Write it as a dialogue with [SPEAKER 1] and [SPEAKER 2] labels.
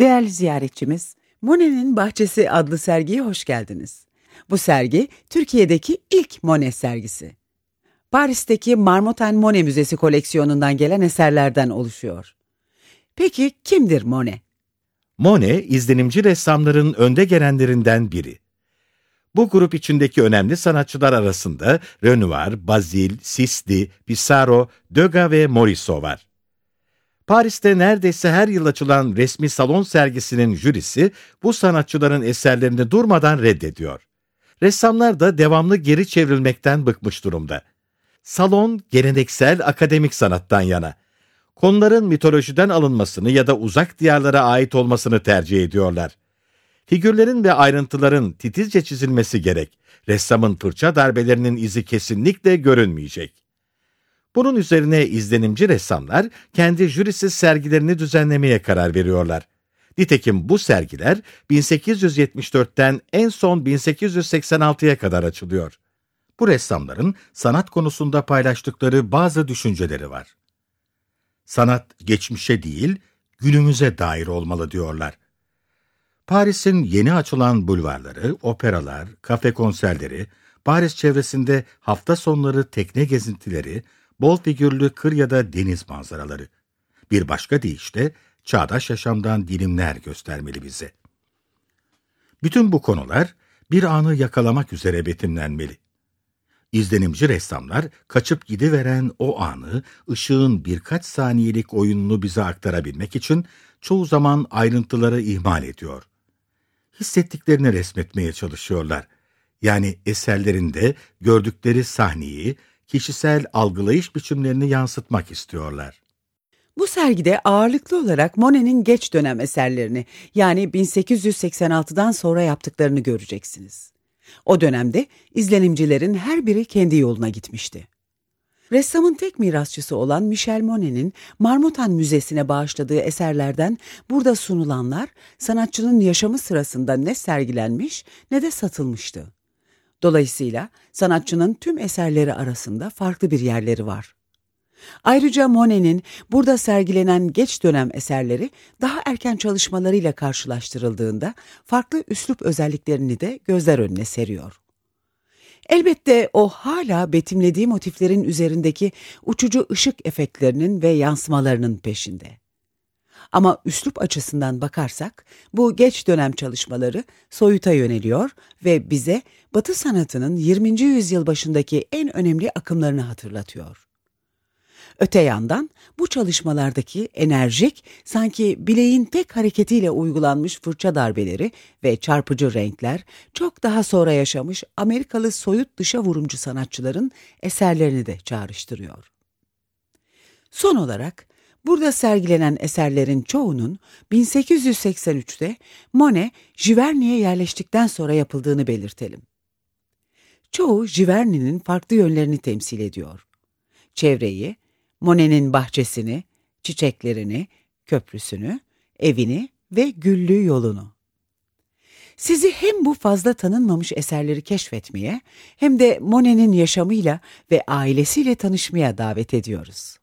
[SPEAKER 1] Değerli ziyaretçimiz, Monet'in Bahçesi adlı sergiye hoş geldiniz. Bu sergi Türkiye'deki ilk Monet sergisi. Paris'teki Marmottan Monet Müzesi koleksiyonundan gelen eserlerden oluşuyor. Peki kimdir Monet?
[SPEAKER 2] Monet, izlenimci ressamların önde gelenlerinden biri. Bu grup içindeki önemli sanatçılar arasında Renoir, Bazil, Sisley, Pissarro, Degas ve Morisot var. Paris'te neredeyse her yıl açılan resmi salon sergisinin jürisi bu sanatçıların eserlerini durmadan reddediyor. Ressamlar da devamlı geri çevrilmekten bıkmış durumda. Salon geleneksel akademik sanattan yana. Konuların mitolojiden alınmasını ya da uzak diyarlara ait olmasını tercih ediyorlar. Figürlerin ve ayrıntıların titizce çizilmesi gerek. Ressamın fırça darbelerinin izi kesinlikle görünmeyecek. Bunun üzerine izlenimci ressamlar kendi jürisiz sergilerini düzenlemeye karar veriyorlar. Nitekim bu sergiler 1874'ten en son 1886'ya kadar açılıyor. Bu ressamların sanat konusunda paylaştıkları bazı düşünceleri var. Sanat geçmişe değil, günümüze dair olmalı diyorlar. Paris'in yeni açılan bulvarları, operalar, kafe konserleri, Paris çevresinde hafta sonları tekne gezintileri, bol figürlü kır ya da deniz manzaraları. Bir başka deyişle çağdaş yaşamdan dilimler göstermeli bize. Bütün bu konular bir anı yakalamak üzere betimlenmeli. İzlenimci ressamlar kaçıp gidiveren o anı, ışığın birkaç saniyelik oyununu bize aktarabilmek için çoğu zaman ayrıntıları ihmal ediyor. Hissettiklerini resmetmeye çalışıyorlar. Yani eserlerinde gördükleri sahneyi, kişisel algılayış biçimlerini yansıtmak istiyorlar.
[SPEAKER 1] Bu sergide ağırlıklı olarak Monet'in geç dönem eserlerini yani 1886'dan sonra yaptıklarını göreceksiniz. O dönemde izlenimcilerin her biri kendi yoluna gitmişti. Ressamın tek mirasçısı olan Michel Monet'in Marmottan Müzesi'ne bağışladığı eserlerden burada sunulanlar sanatçının yaşamı sırasında ne sergilenmiş ne de satılmıştı. Dolayısıyla sanatçının tüm eserleri arasında farklı bir yerleri var. Ayrıca Monet'in burada sergilenen geç dönem eserleri daha erken çalışmalarıyla karşılaştırıldığında farklı üslup özelliklerini de gözler önüne seriyor. Elbette o hala betimlediği motiflerin üzerindeki uçucu ışık efektlerinin ve yansımalarının peşinde. Ama üslup açısından bakarsak bu geç dönem çalışmaları soyuta yöneliyor ve bize Batı sanatının 20. yüzyıl başındaki en önemli akımlarını hatırlatıyor. Öte yandan bu çalışmalardaki enerjik, sanki bileğin tek hareketiyle uygulanmış fırça darbeleri ve çarpıcı renkler çok daha sonra yaşamış Amerikalı soyut dışa vurumcu sanatçıların eserlerini de çağrıştırıyor. Son olarak burada sergilenen eserlerin çoğunun 1883'te Monet, Giverny'e yerleştikten sonra yapıldığını belirtelim. Çoğu Giverny'nin farklı yönlerini temsil ediyor. Çevreyi, Monet'in bahçesini, çiçeklerini, köprüsünü, evini ve güllü yolunu. Sizi hem bu fazla tanınmamış eserleri keşfetmeye hem de Monet'in yaşamıyla ve ailesiyle tanışmaya davet ediyoruz.